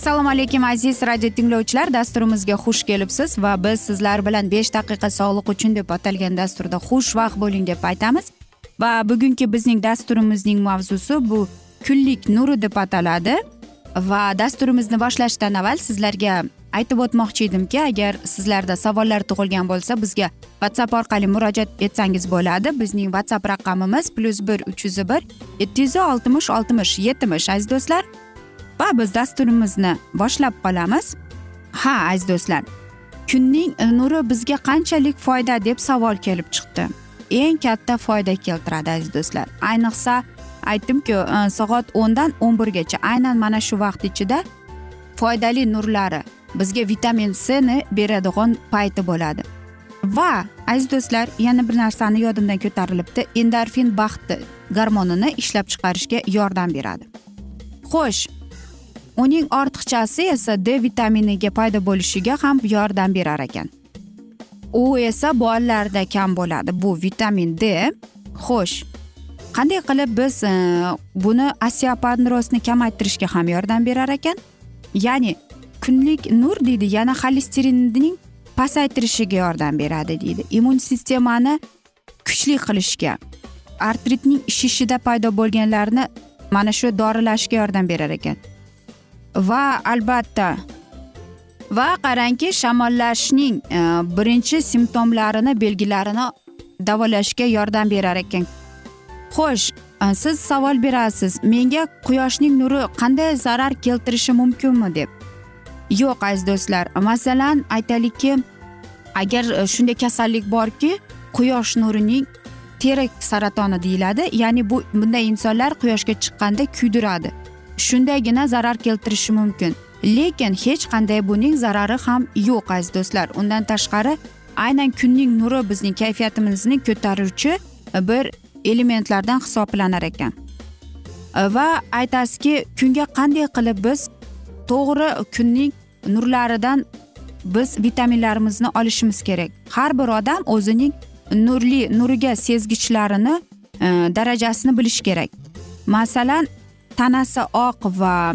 assalomu alaykum aziz radio tinglovchilar. Dasturimizga xush kelibsiz va biz sizlar bilan besh daqiqa sog'liq uchun deb atalgan dasturda xushvaqt bo'ling deb aytamiz. Va bugungi bizning dasturimizning mavzusi bu kunlik nuri deb ataladi. Va dasturimizni boshlashdan avval sizlarga aytib o'tmoqchi edimki agar sizlarda savollar tug'ilgan bo'lsa bizga whatsapp orqali murojaat etsangiz bo'ladi. Bizning whatsapp raqamimiz plyus bir uch yuz bir yetti yuz oltmish oltmish yetmish aziz do'stlar. Va biz dasturimizni boshlab qolamiz. Ha aziz do'stlar kunning nuri bizga qanchalik foyda deb savol kelib chiqdi. Eng katta foyda keltiradi aziz do'stlar. Ayniqsa aytdimku e, soat o'ndan o'n birgacha. Aynan mana shu vaqt ichida foydali nurlari bizga vitamin c ni beradigan payti bo'ladi. Va aziz do'stlar yana bir narsani yodimdan ko'tarilibdi. Endorfin baxt gormonini ishlab chiqarishga yordam beradi. Xo'sh uning ortiqchasi esa d vitaminiga paydo bo'lishiga ham yordam berar ekan. U esa bolalarda kam bo'ladi. Bu vitamin d xo'sh qanday qilib biz e, buni osteopandrozni kamaytirishga ham yordam berar ekan? Ya'ni kunlik nur deydi yana xolesterinning pasaytirishiga yordam beradi deydi. Immun sistemani kuchli qilishga artritning shishida paydo bo'lganlarni mana shu dorilashga yordam berar ekan. Va albatta va qarangki shamollashning e, birinchi simptomlarini belgilarini davolashga yordam berar ekan. Xo'sh e, siz savol berasiz. Menga quyoshning nuri qanday zarar keltirishi mumkinmi deb. Yo'q aziz do'stlar. Masalan aytaylikki agar e, shunday kasallik borki quyosh nurining teri saratoni deyiladi. Ya'ni bu bunday insonlar quyoshga chiqqanda kuydiradi. Shundagina zarar keltirishi mumkin. Lekin hech qanday buning zarari ham yo'q aziz do'stlar. Undan tashqari aynan kunning nuri bizning kayfiyatimizni ko'taruvchi e, bir elementlardan hisoblanar ekan. E, va aytasizki kunga qanday qilib biz to'g'ri kunning nurlaridan biz vitaminlarimizni olishimiz kerak. Har bir odam o'zining nurli nuriga sezgichlarini e, darajasini bilishi kerak. Masalan tanasi oq va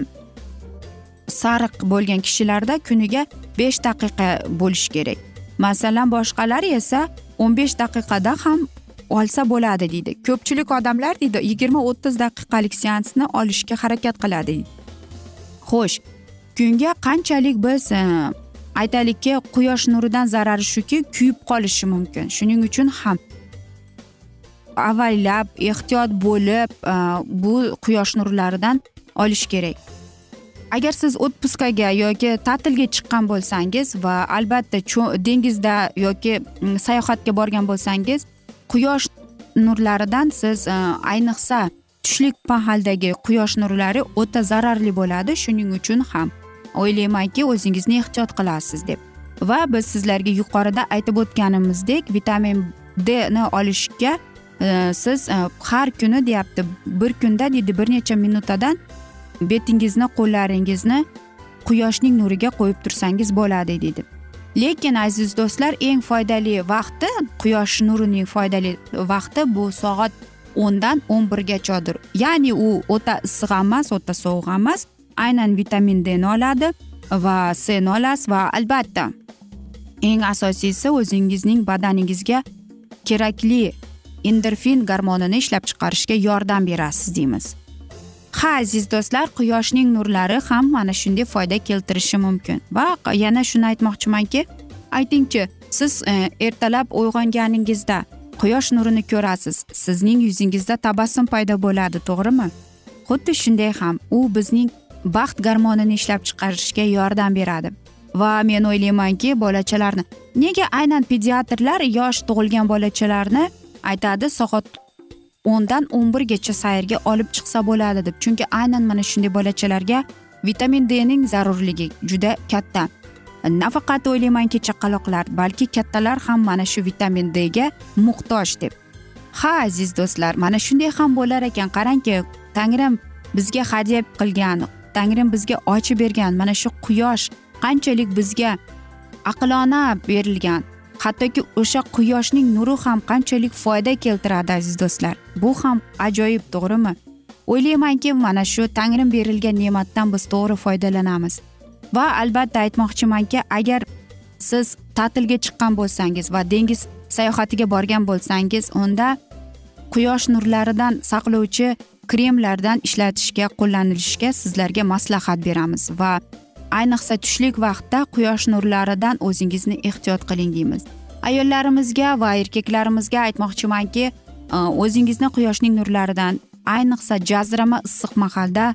sariq bo'lgan kishilarda kuniga besh daqiqa bo'lishi kerak. Masalan boshqalari esa o'n besh daqiqada ham olsa bo'ladi deydi. Ko'pchilik odamlar deydi yigirma o'ttiz daqiqalik seansni olishga harakat qiladi xo'sh kunga qanchalik biz e, aytaylikki quyosh nuridan zarari shuki kuyib qolishi mumkin. Shuning uchun ham avvallab ehtiyot bo'lib e, bu quyosh nurlaridan olish kerak. Agar siz отпускаga yoki ta'tilga chiqqan bo'lsangiz va albatta dengizda yoki sayohatga borgan bo'lsangiz quyosh nurlaridan siz e, ayniqsa tushlik mahaldagi quyosh nurlari o'ta zararli bo'ladi. Shuning uchun ham o'ylaymanki o'zingizni ehtiyot qilasiz deb. Va biz sizlarga yuqorida aytib o'tganimizdek vitamin d ni olishga e, siz e, har kuni deyapti bir kunda deydi bir necha minutadan betingizni qo'llaringizni quyoshning nuriga qo'yib tursangiz bo'ladi deydi. Lekin aziz do'stlar eng foydali vaqti quyosh nurining foydali vaqti bu soat o'ndan o'n birgachadir ya'ni u o'ta issiq emas o'ta sovuq emas aynan vitamin dni oladi va sni olasiz va albatta. Eng asosiysi o'zingizning badaningizga kerakli endorfin gormonini ishlab chiqarishga yordam berasiz deymiz. Ha aziz do'stlar quyoshning nurlari ham mana shunday foyda keltirishi mumkin. Va yana shuni aytmoqchimanki aytingchi siz e, ertalab uyg'onganingizda quyosh nurini ko'rasiz. Sizning yuzingizda tabassum paydo bo'ladi to'g'rimi? Xuddi shunday ham u bizning baxt garmonini ishlab chiqarishga yordam beradi. Va men o'ylaymanki bolachalarni nega aynan pediatrlar yosh tug'ilgan bolachalarni aytadi soat o'ndan o'n birgacha sayrga olib chiqsa bo'ladi deb. Chunki aynan mana shunday bolachalarga vitamin d ning zarurligi juda katta. Nafaqat o'ylaymanki chaqaloqlar balki kattalar ham mana shu vitamin d ga muhtoj deb. Ha aziz do'stlar mana shunday ham bo'lar ekan. Qarangki tangrim bizga hadya qilgan tangrim bizga ochib bergan mana shu quyosh qanchalik bizga aqlona berilgan hattoki o'sha quyoshning nuri ham qanchalik foyda keltiradi aziz do'stlar. Bu ham ajoyib to'g'rimi? O'ylaymanki mana shu tangrim berilgan ne'matdan biz to'g'ri foydalanamiz. Va albatta aytmoqchimanki agar siz ta'tilga chiqqan bo'lsangiz va dengiz sayohatiga borgan bo'lsangiz unda quyosh nurlaridan saqlovchi kremlardan ishlatishga qo'llanilishga sizlarga maslahat beramiz va ayniqsa tushlik vaqtda quyosh nurlaridan o'zingizni ehtiyot qiling deymiz. Ayollarimizga va erkaklarimizga aytmoqchimanki e, o'zingizni quyoshning nurlaridan ayniqsa jazirama issiq mahalda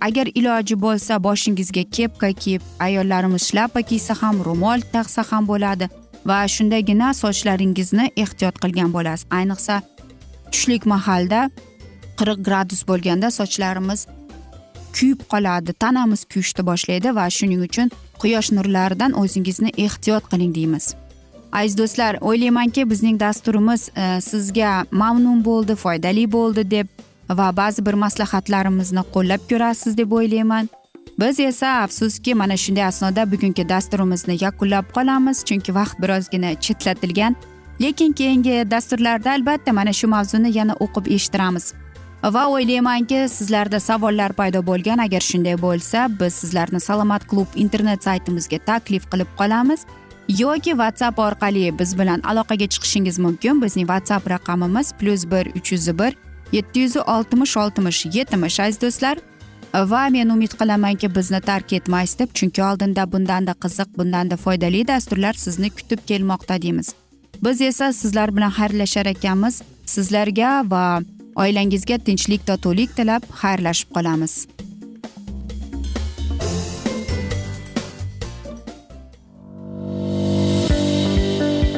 agar iloji bo'lsa boshingizga kepka kiyib ayollarimiz shlyapa kiysa ham ro'mol taqsa ham bo'ladi va shundagina sochlaringizni ehtiyot qilgan bo'lasiz. Ayniqsa tushlik mahalda qirq gradus bo'lganda sochlarimiz kuyib qoladi. Tanamiz kuyishni boshlaydi va shuning uchun quyosh nurlaridan o'zingizni ehtiyot qiling deymiz. Aziz do'stlar o'ylaymanki bizning dasturimiz e, sizga mamnun bo'ldi foydali bo'ldi deb va ba'zi bir maslahatlarimizni qo'llab ko'rasiz deb o'ylayman. Biz esa afsuski mana shunday asnoda bugungi dasturimizni yakunlab qolamiz chunki vaqt birozgina chetlatilgan. Lekin keyingi dasturlarda albatta mana shu mavzuni yana o'qib eshittiramiz. Va o'ylaymanki sizlarda savollar paydo bo'lgan. Agar shunday bo'lsa biz sizlarni salomat klub internet saytimizga taklif qilib qolamiz. Yoki whatsapp orqali biz bilan aloqaga chiqishingiz mumkin. Bizning whatsapp raqamimiz plyus bir uch yuz bir yetti yuz oltmish oltmish yetmish aziz do'stlar. Va men umid qilamanki bizni tark etmaysiz deb chunki oldinda bundanda qiziq bundanda foydali dasturlar sizni kutib kelmoqda deymiz. Biz esa sizlar bilan xayrlashar ekanmiz. Sizlarga va oilangizga tinchlik totuvlik tilab xayrlashib qolamiz.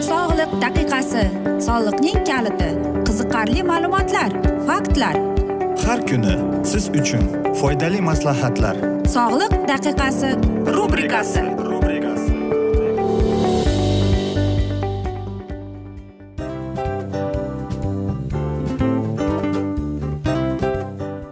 Sog'liq daqiqasi soliqning kaliti qiziqarli ma'lumotlar faktlar. Har kuni siz uchun foydali maslahatlar. Sog'liq daqiqasi rubrikasi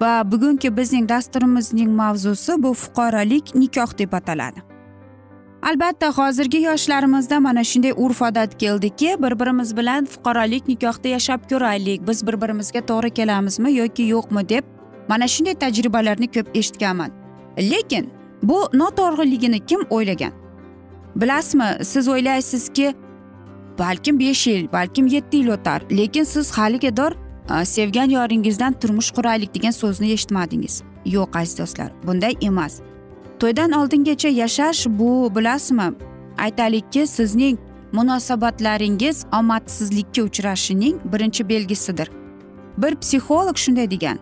Va bugungi bizning dasturimizning mavzusi bu fuqarolik nikoh deb ataladi. Albatta hozirgi yoshlarimizda mana shunday urf odat keldiki bir birimiz bilan fuqarolik nikohda yashab ko'raylik biz bir birimizga to'g'ri kelamizmi yoki yo'qmi deb mana shunday tajribalarni ko'p eshitganman. Lekin bu noto'g'riligini kim o'ylagan? Bilasizmi siz o'ylaysizki balkim besh yil balkim yetti yil o'tar lekin siz haligador Э, sevgan yoringizdan turmush quraylik degan so'zni eshitmadingiz. Yo'q aziz do'stlar bunday emas. To'ydan oldingacha yashash bu bilasizmi? Aytaylikki sizning munosabatlaringiz omadsizlikka uchrashining birinchi belgisidir. Bir psixolog shunday degan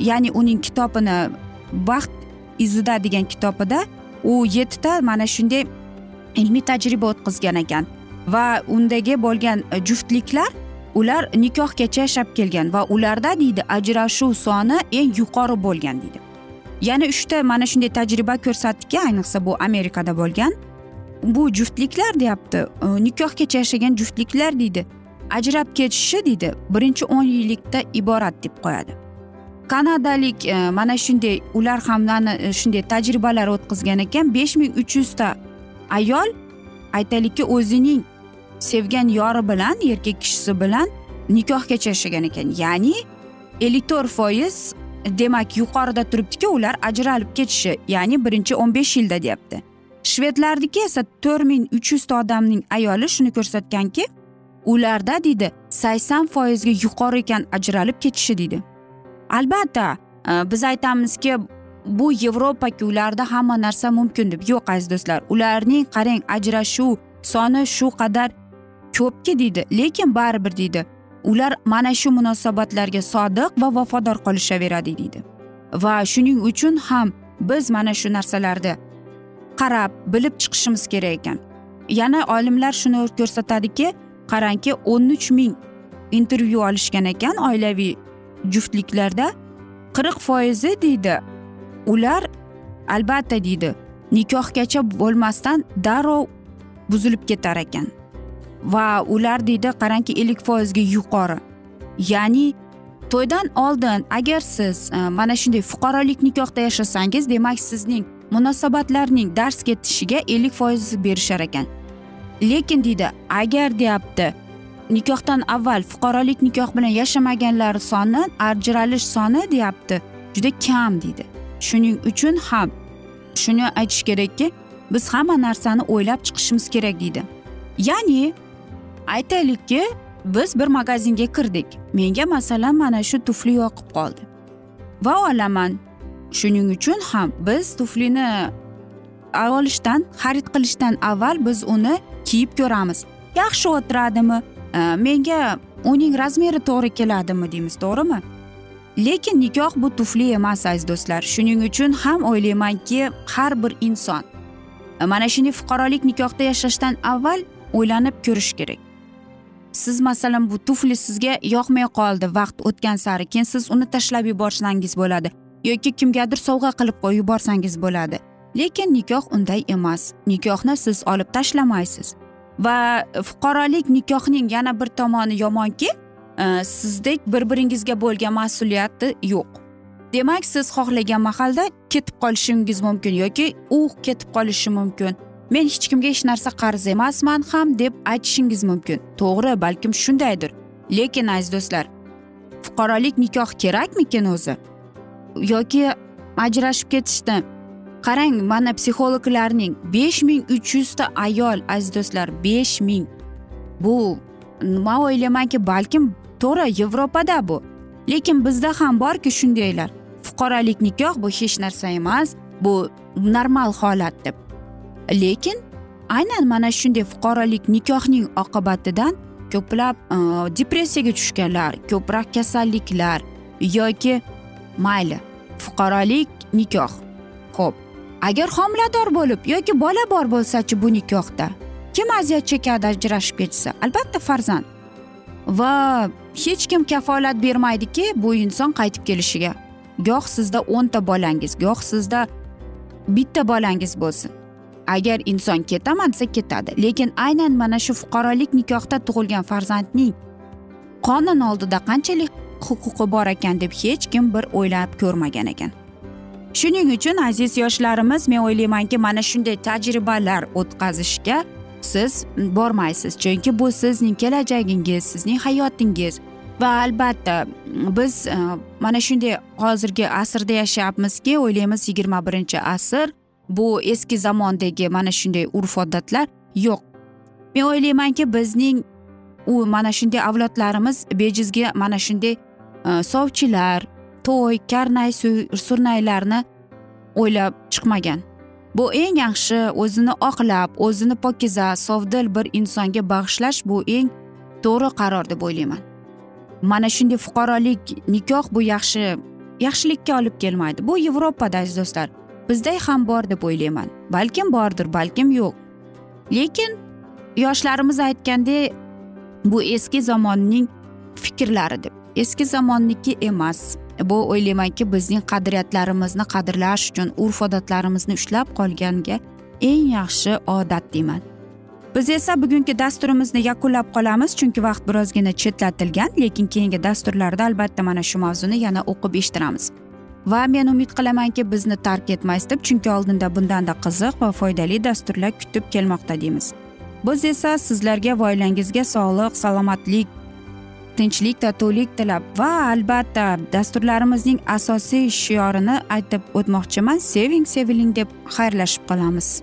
ya'ni uning kitobini baxt izida degan kitobida u yettita mana shunday ilmiy tajriba o'tkazgan ekan va undagi bo'lgan juftliklar ular nikohgacha yashab kelgan va ularda deydi ajrashuv soni eng yuqori bo'lgan deydi. Yana uchta mana shunday tajriba ko'rsatdiki ayniqsa bu amerikada bo'lgan. Bu juftliklar deyapti. Nikohgacha yashagan juftliklar deydi ajrab ketishi deydi birinchi o'n yillikda iborat deb qo'yadi. Kanadalik e, mana shunday ular ham mana e, shunday tajribalar o'tkazgan ekan. Besh ming uch yuzta ayol aytaylikki o'zining sevgan yori bilan erkak kishisi bilan nikohgacha yashagan ekan. Ya'ni ellik to'rt foiz demak yuqorida turibdiki ular ajralib ketishi ya'ni birinchi o'n besh yilda deyapti. Shvedlarniki esa to'rt ming uch yuzta odamning ayoli shuni ko'rsatganki ularda deydi sakson foizga yuqori ekan ajralib ketishi deydi. Albatta e, biz aytamizki bu yevropaku ularda hamma narsa mumkin deb yo'q aziz do'stlar. Ularning qarang ajrashuv soni shu qadar ko'pki deydi lekin baribir deydi. Ular mana shu munosabatlarga sodiq va vafodor qolishaveradi deydi. Va shuning uchun ham biz mana shu narsalarni qarab bilib chiqishimiz kerak ekan. Yana olimlar shuni ko'rsatadiki qarangki o'n uch ming intervyu olishgan ekan oilaviy juftliklarda. Qirq foizi deydi ular albatta deydi nikohgacha bo'lmasdan darrov buzilib ketar ekan. Va ular deydi qarangki ellik foizga yuqori. Ya'ni to'ydan oldin agar siz e, mana shunday fuqarolik nikohda yashasangiz demak sizning munosabatlarning dars ketishiga ellik foiz berishar ekan. Lekin deydi agar deyapti nikohdan avval fuqarolik nikoh bilan yashamaganlar soni ajralish soni deyapti juda kam deydi. Shuning uchun ham shuni aytish kerakki biz hamma narsani o'ylab chiqishimiz kerak deydi. Ya'ni aytaylikki biz bir magazinga kirdik. Menga masalan mana shu tufli yoqib qoldi. Va olaman shuning uchun ham biz tuflini olishdan xarid qilishdan avval biz uni kiyib ko'ramiz. Yaxshi o'tiradimi? E, menga uning razmeri to'g'ri keladimi deymiz to'g'rimi? Lekin nikoh bu tufli emas aziz do'stlar. Shuning uchun ham o'ylaymanki har bir inson e, mana shunday fuqarolik nikohda yashashdan avval o'ylanib ko'rish kerak. Siz masalan bu tufli sizga yoqmay qoldi vaqt o'tgan sari keyin siz uni tashlab yuborsangiz bo'ladi. Yoki kimgadir sovg'a qilib qo'yib yuborsangiz bo'ladi. Lekin nikoh unday emas. Nikohni siz olib tashlamaysiz. Va fuqarolik nikohning yana bir tomoni yomonki e, sizdek bir biringizga bo'lgan mas'uliyati yo'q. Demak siz xohlagan mahalda ketib qolishingiz mumkin yoki u ketib qolishi mumkin. Men hech kimga hech narsa qarz emasman ham deb aytishingiz mumkin. To'g'ri balkim shundaydir. Lekin aziz do'stlar fuqarolik nikoh kerakmikin o'zi? Yoki ajrashib ketishdi? Qarang mana psixologlarning besh ming uch yuzta ayol aziz do'stlar besh ming. Bu man o'ylaymanki balkim to'g'ri yevropada bu. Lekin bizda ham borki shundaylar. Fuqarolik nikoh bu hech narsa emas bu normal holat deb. Lekin aynan mana shunday fuqarolik nikohning oqibatidan ko'plab e, depressiyaga tushganlar ko'proq kasalliklar yoki mayli fuqarolik nikoh. Ho'p agar homilador bo'lib yoki bola bor bo'lsachi bu nikohda kim aziyat chekadi ajrashib ketsa? Albatta farzand. Va hech kim kafolat bermaydiki bu inson qaytib kelishiga. Goh sizda o'nta bolangiz goh sizda bitta bolangiz bo'lsin. Agar inson ketaman desa ketadi. Lekin aynan mana shu fuqarolik nikohda tug'ilgan farzandning qonun oldida qanchalik huquqi bor ekan deb hech kim bir o'ylab ko'rmagan ekan. Shuning uchun aziz yoshlarimiz men o'ylaymanki mana shunday tajribalar o'tkazishga siz bormaysiz. Chunki bu sizning kelajagingiz sizning hayotingiz va albatta biz e, mana shunday hozirgi asrda yashayapmizki o'ylaymiz yigirma birinchi asr bu eski zamondagi mana shunday urf odatlar yo'q. Men o'ylaymanki bizning u mana shunday avlodlarimiz bejizga mana shunday e, sovchilar to'y karnay surnaylarni o'ylab chiqmagan. Bu eng yaxshi o'zini oqlab o'zini pokiza sovdil bir insonga bag'ishlash bu eng to'g'ri qaror deb o'ylayman. Mana shunday fuqarolik nikoh bu yaxshi yaxshilikka olib kelmaydi. Bu yevropada aziz do'stlar bizda ham bor deb o'ylayman. Balkim bordir balkim yo'q. Lekin yoshlarimiz aytgandek bu eski zamonning fikrlari deb eski zamonniki emas. Bu o'ylaymanki bizning qadriyatlarimizni qadrlash uchun urf odatlarimizni ushlab qolganga eng yaxshi odat deyman. Biz esa bugungi dasturimizni yakunlab qolamiz chunki vaqt birozgina chetlatilgan lekin keyingi dasturlarda albatta mana shu mavzuni yana o'qib eshittiramiz. Va men umid qilamanki bizni tark etmaysiz deb chunki oldinda bundanda qiziq va foydali dasturlar kutib kelmoqda deymiz. Biz esa sizlarga va oilangizga sog'lik salomatlik tinchlik totuvlik tilab va albatta dasturlarimizning asosiy shiorini aytib o'tmoqchiman. Seving seviling deb xayrlashib qolamiz.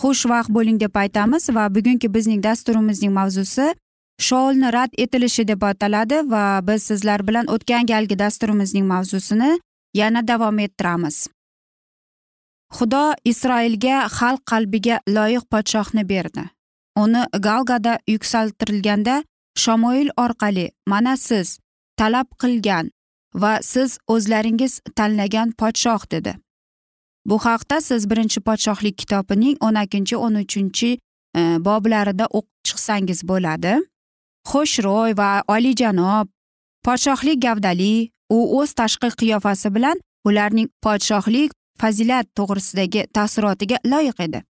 xushvaqt bo'ling deb aytamiz va bugungi bizning dasturimizning mavzusi shoulni rad etilishi deb ataladi va biz sizlar bilan o'tgan galgi dasturimizning mavzusini yana davom ettiramiz. Xudo isroilga xalq qalbiga loyiq podshohni berdi. Uni galgada yuksaltirilganda shamoil orqali mana siz talab qilgan va siz o'zlaringiz tanlagan podshoh dedi. Bu haqda siz birinchi podshohlik kitobining o'n ikkinchi o'n uchinchi e, boblarida o'qib chiqsangiz bo'ladi. Xushro'y va oliyjanob podshohlik gavdali u o'z tashqi qiyofasi bilan ularning podshohlik fazilat to'g'risidagi taassurotiga loyiq edi.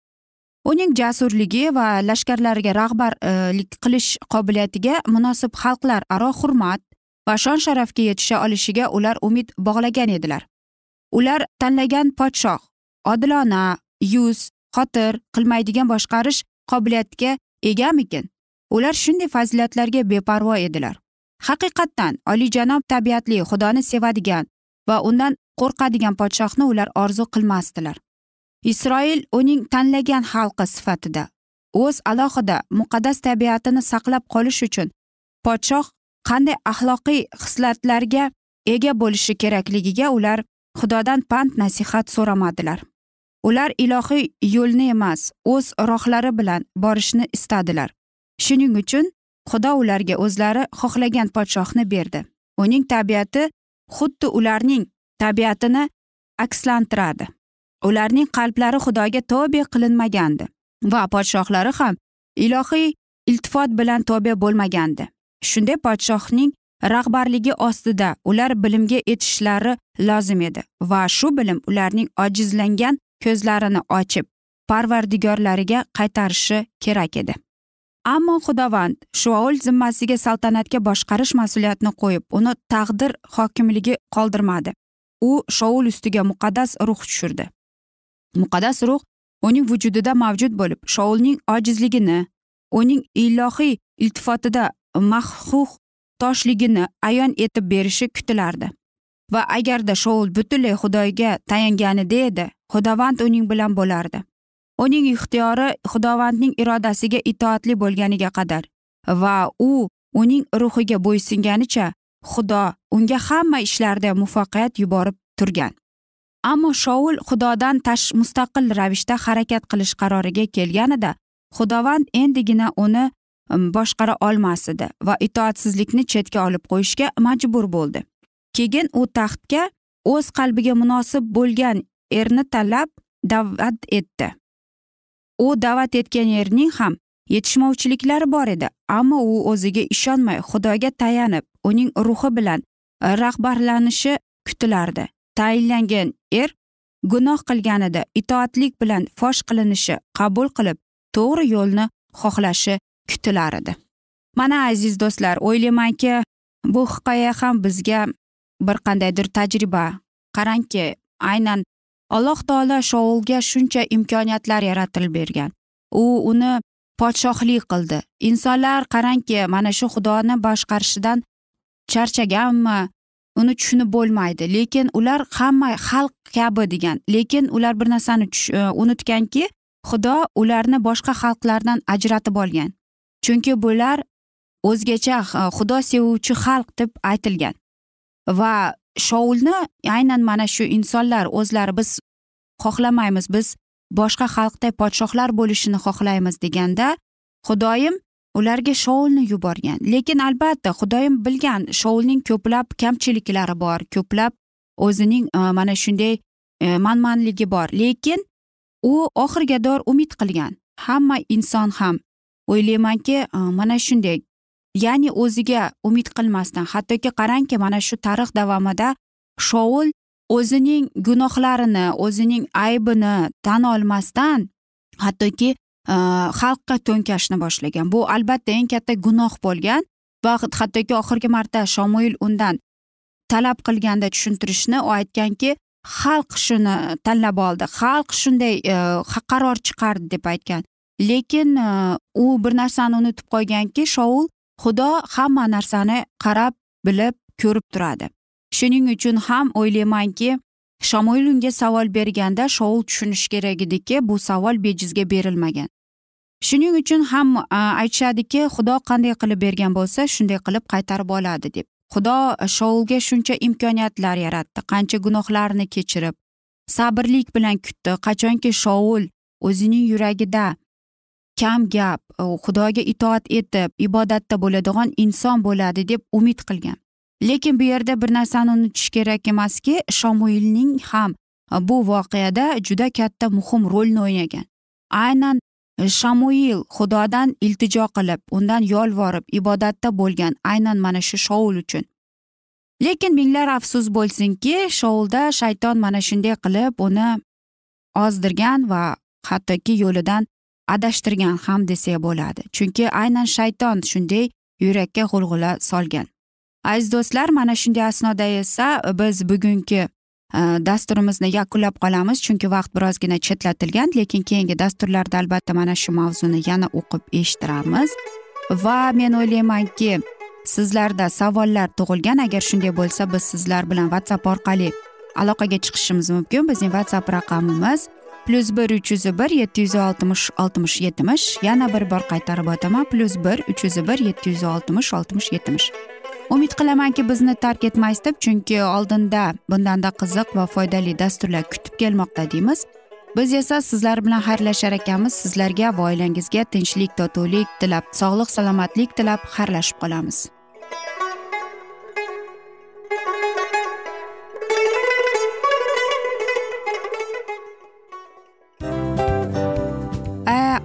Uning jasurligi va lashkarlariga rahbarlik qilish qobiliyatiga munosib xalqlar aro hurmat va shon sharafga yetisha olishiga ular umid bog'lagan edilar. Ular tanlagan podshoh odilona yuz xotir qilmaydigan boshqarish qobiliyatiga egamikin? Ular shunday fazilatlarga beparvo edilar. Haqiqatdan oliyjanob tabiatli xudoni sevadigan va undan qo'rqadigan podshohni ular orzu qilmasdilar. Isroil uning tanlagan xalqi sifatida o'z alohida muqaddas tabiatini saqlab qolish uchun podshoh qanday axloqiy xislatlarga ega bo'lishi kerakligiga ular xudodan pand nasihat so'ramadilar. Ular ilohiy yo'lni emas o'z rohlari bilan borishni istadilar. Shuning uchun xudo ularga o'zlari xohlagan podshohni berdi. Uning tabiati xuddi ularning tabiatini akslantiradi. Ularning qalblari xudoga tobe qilinmagandi va podshohlari ham ilohiy iltifot bilan tobe bo'lmagandi. Shunday podshohning rahbarligi ostida ular bilimga etishishlari lozim edi va shu bilim ularning ojizlangan ko'zlarini ochib parvardigorlariga qaytarishi kerak edi. Ammo xudovand shuaul zimmasiga saltanatga boshqarish mas'uliyatini qo'yib uni taqdir hokimligi qoldirmadi. U shoul ustiga muqaddas ruh tushirdi. Muqaddas ruh uning vujudida mavjud bo'lib shoulning ojizligini uning ilohiy iltifotida mahxuh toshligini ayon etib berishi kutilardi. Va agarda shoul butunlay xudoga tayanganida edi xudovand uning bilan bo'lardi. Uning ixtiyori xudovandning irodasiga itoatli bo'lganiga qadar va u uning ruhiga bo'ysunganicha xudo unga hamma ishlarda muvaffaqiyat yuborib turgan. Ammo shoul xudodan tash mustaqil ravishda harakat qilish qaroriga kelganida xudovand endigina uni boshqara olmas edi va itoatsizlikni chetga olib qo'yishga majbur bo'ldi. Keyin u taxtga o'z qalbiga munosib bo'lgan erni tanlab da'vat etdi. U da'vat etgan erning ham yetishmovchiliklari bor edi ammo u o'ziga ishonmay xudoga tayanib uning ruhi bilan e, rahbarlanishi kutilardi. Tayinlangan er gunoh qilganida itoatlik bilan fosh qilinishi qabul qilib to'g'ri yo'lni xohlashi kutilar edi. Mana aziz do'stlar o'ylaymanki bu hikoya ham bizga bir qandaydir tajriba. Qarangki aynan alloh taolo shoulga shuncha imkoniyatlar yaratilib bergan. U uni podshohlik qildi. Insonlar qarangki mana shu xudoni boshqarishidan charchaganmi uni tushunib bo'lmaydi. Lekin ular hamma xalq kabi degan lekin ular bir narsani e, unutganki xudo ularni boshqa xalqlardan ajratib olgan. Chunki bular o'zgacha xudo sevuvchi xalq deb aytilgan. Va shoulni aynan mana shu insonlar o'zlari biz xohlamaymiz biz boshqa xalqday podshohlar bo'lishini xohlaymiz deganda xudoyim ularga shoulni yuborgan. Lekin albatta xudoyim bilgan shoulning ko'plab kamchiliklari bor ko'plab o'zining e, mana shunday e, manmanligi bor. Lekin u oxirgador umid qilgan. Hamma inson ham o'ylaymanki e, mana shunday. Ya'ni o'ziga umid qilmasdan hattoki qarangki mana shu tarix davomida shoul o'zining gunohlarini o'zining aybini tan olmasdan hattoki e, xalqqa to'nkashni boshlagan. Bu albatta eng katta gunoh bo'lgan va hattoki oxirgi marta shomuil undan talab qilganda tushuntirishni u aytganki xalq shuni tanlab oldi. Xalq shunday e, qaror chiqardi deb aytgan. Lekin e, u bir narsani unutib qo'yganki shoul xudo hamma narsani qarab bilib ko'rib turadi. Shuning uchun ham o'ylaymanki shamoil unga savol berganda shoul tushunishi kerak ediki bu savol bejizga berilmagan. Shuning uchun ham e, aytishadiki xudo qanday qilib bergan bo'lsa shunday qilib qaytarib oladi deb. Xudo shoulga shuncha imkoniyatlar yaratdi. Qancha gunohlarni kechirib sabrlik bilan kutdi. Qachonki shoul o'zining yuragida kam gap xudoga itoat etib ibodatda bo'ladigan inson bo'ladi deb umid qilgan. Lekin bu yerda bir narsani unutish kerak emaski shomuilning ham e, bu voqeada juda katta muhim rolni o'ynagan. Aynan shamuil xudodan iltijo qilib undan yolvorib ibodatda bo'lgan aynan mana shu shovul uchun. Lekin minglar afsus bo'lsinki shoulda shayton mana shunday qilib uni ozdirgan va hattoki yo'lidan adashtirgan ham desa bo'ladi. Chunki aynan shayton shunday yurakka g'ulg'ula solgan. Aziz do'stlar mana shunday asnoda esa biz bugungi e, dasturimizni yakunlab qolamiz. Chunki vaqt birozgina chetlatilgan lekin keyingi dasturlarda albatta mana shu mavzuni yana o'qib eshittiramiz. Va men o'ylaymanki sizlarda savollar tug'ilgan. Agar shunday bo'lsa biz sizlar bilan whatsapp orqali aloqaga chiqishimiz mumkin. Bizning whatsapp raqamimiz plyus bir uch yuz bir yetti yuz oltmish oltmish yetmish yana bir bor qaytarib o'taman plyus bir uch yuz bir yetti yuz oltmish oltmish yetmish umid qilamanki bizni tark etmaysiz deb chunki oldinda bundanda qiziq va foydali dasturlar kutib kelmoqda deymiz biz esa sizlar bilan xayrlashar ekanmiz sizlarga va oilangizga tinchlik totuvlik tilab sog'lik salomatlik tilab xayrlashib qolamiz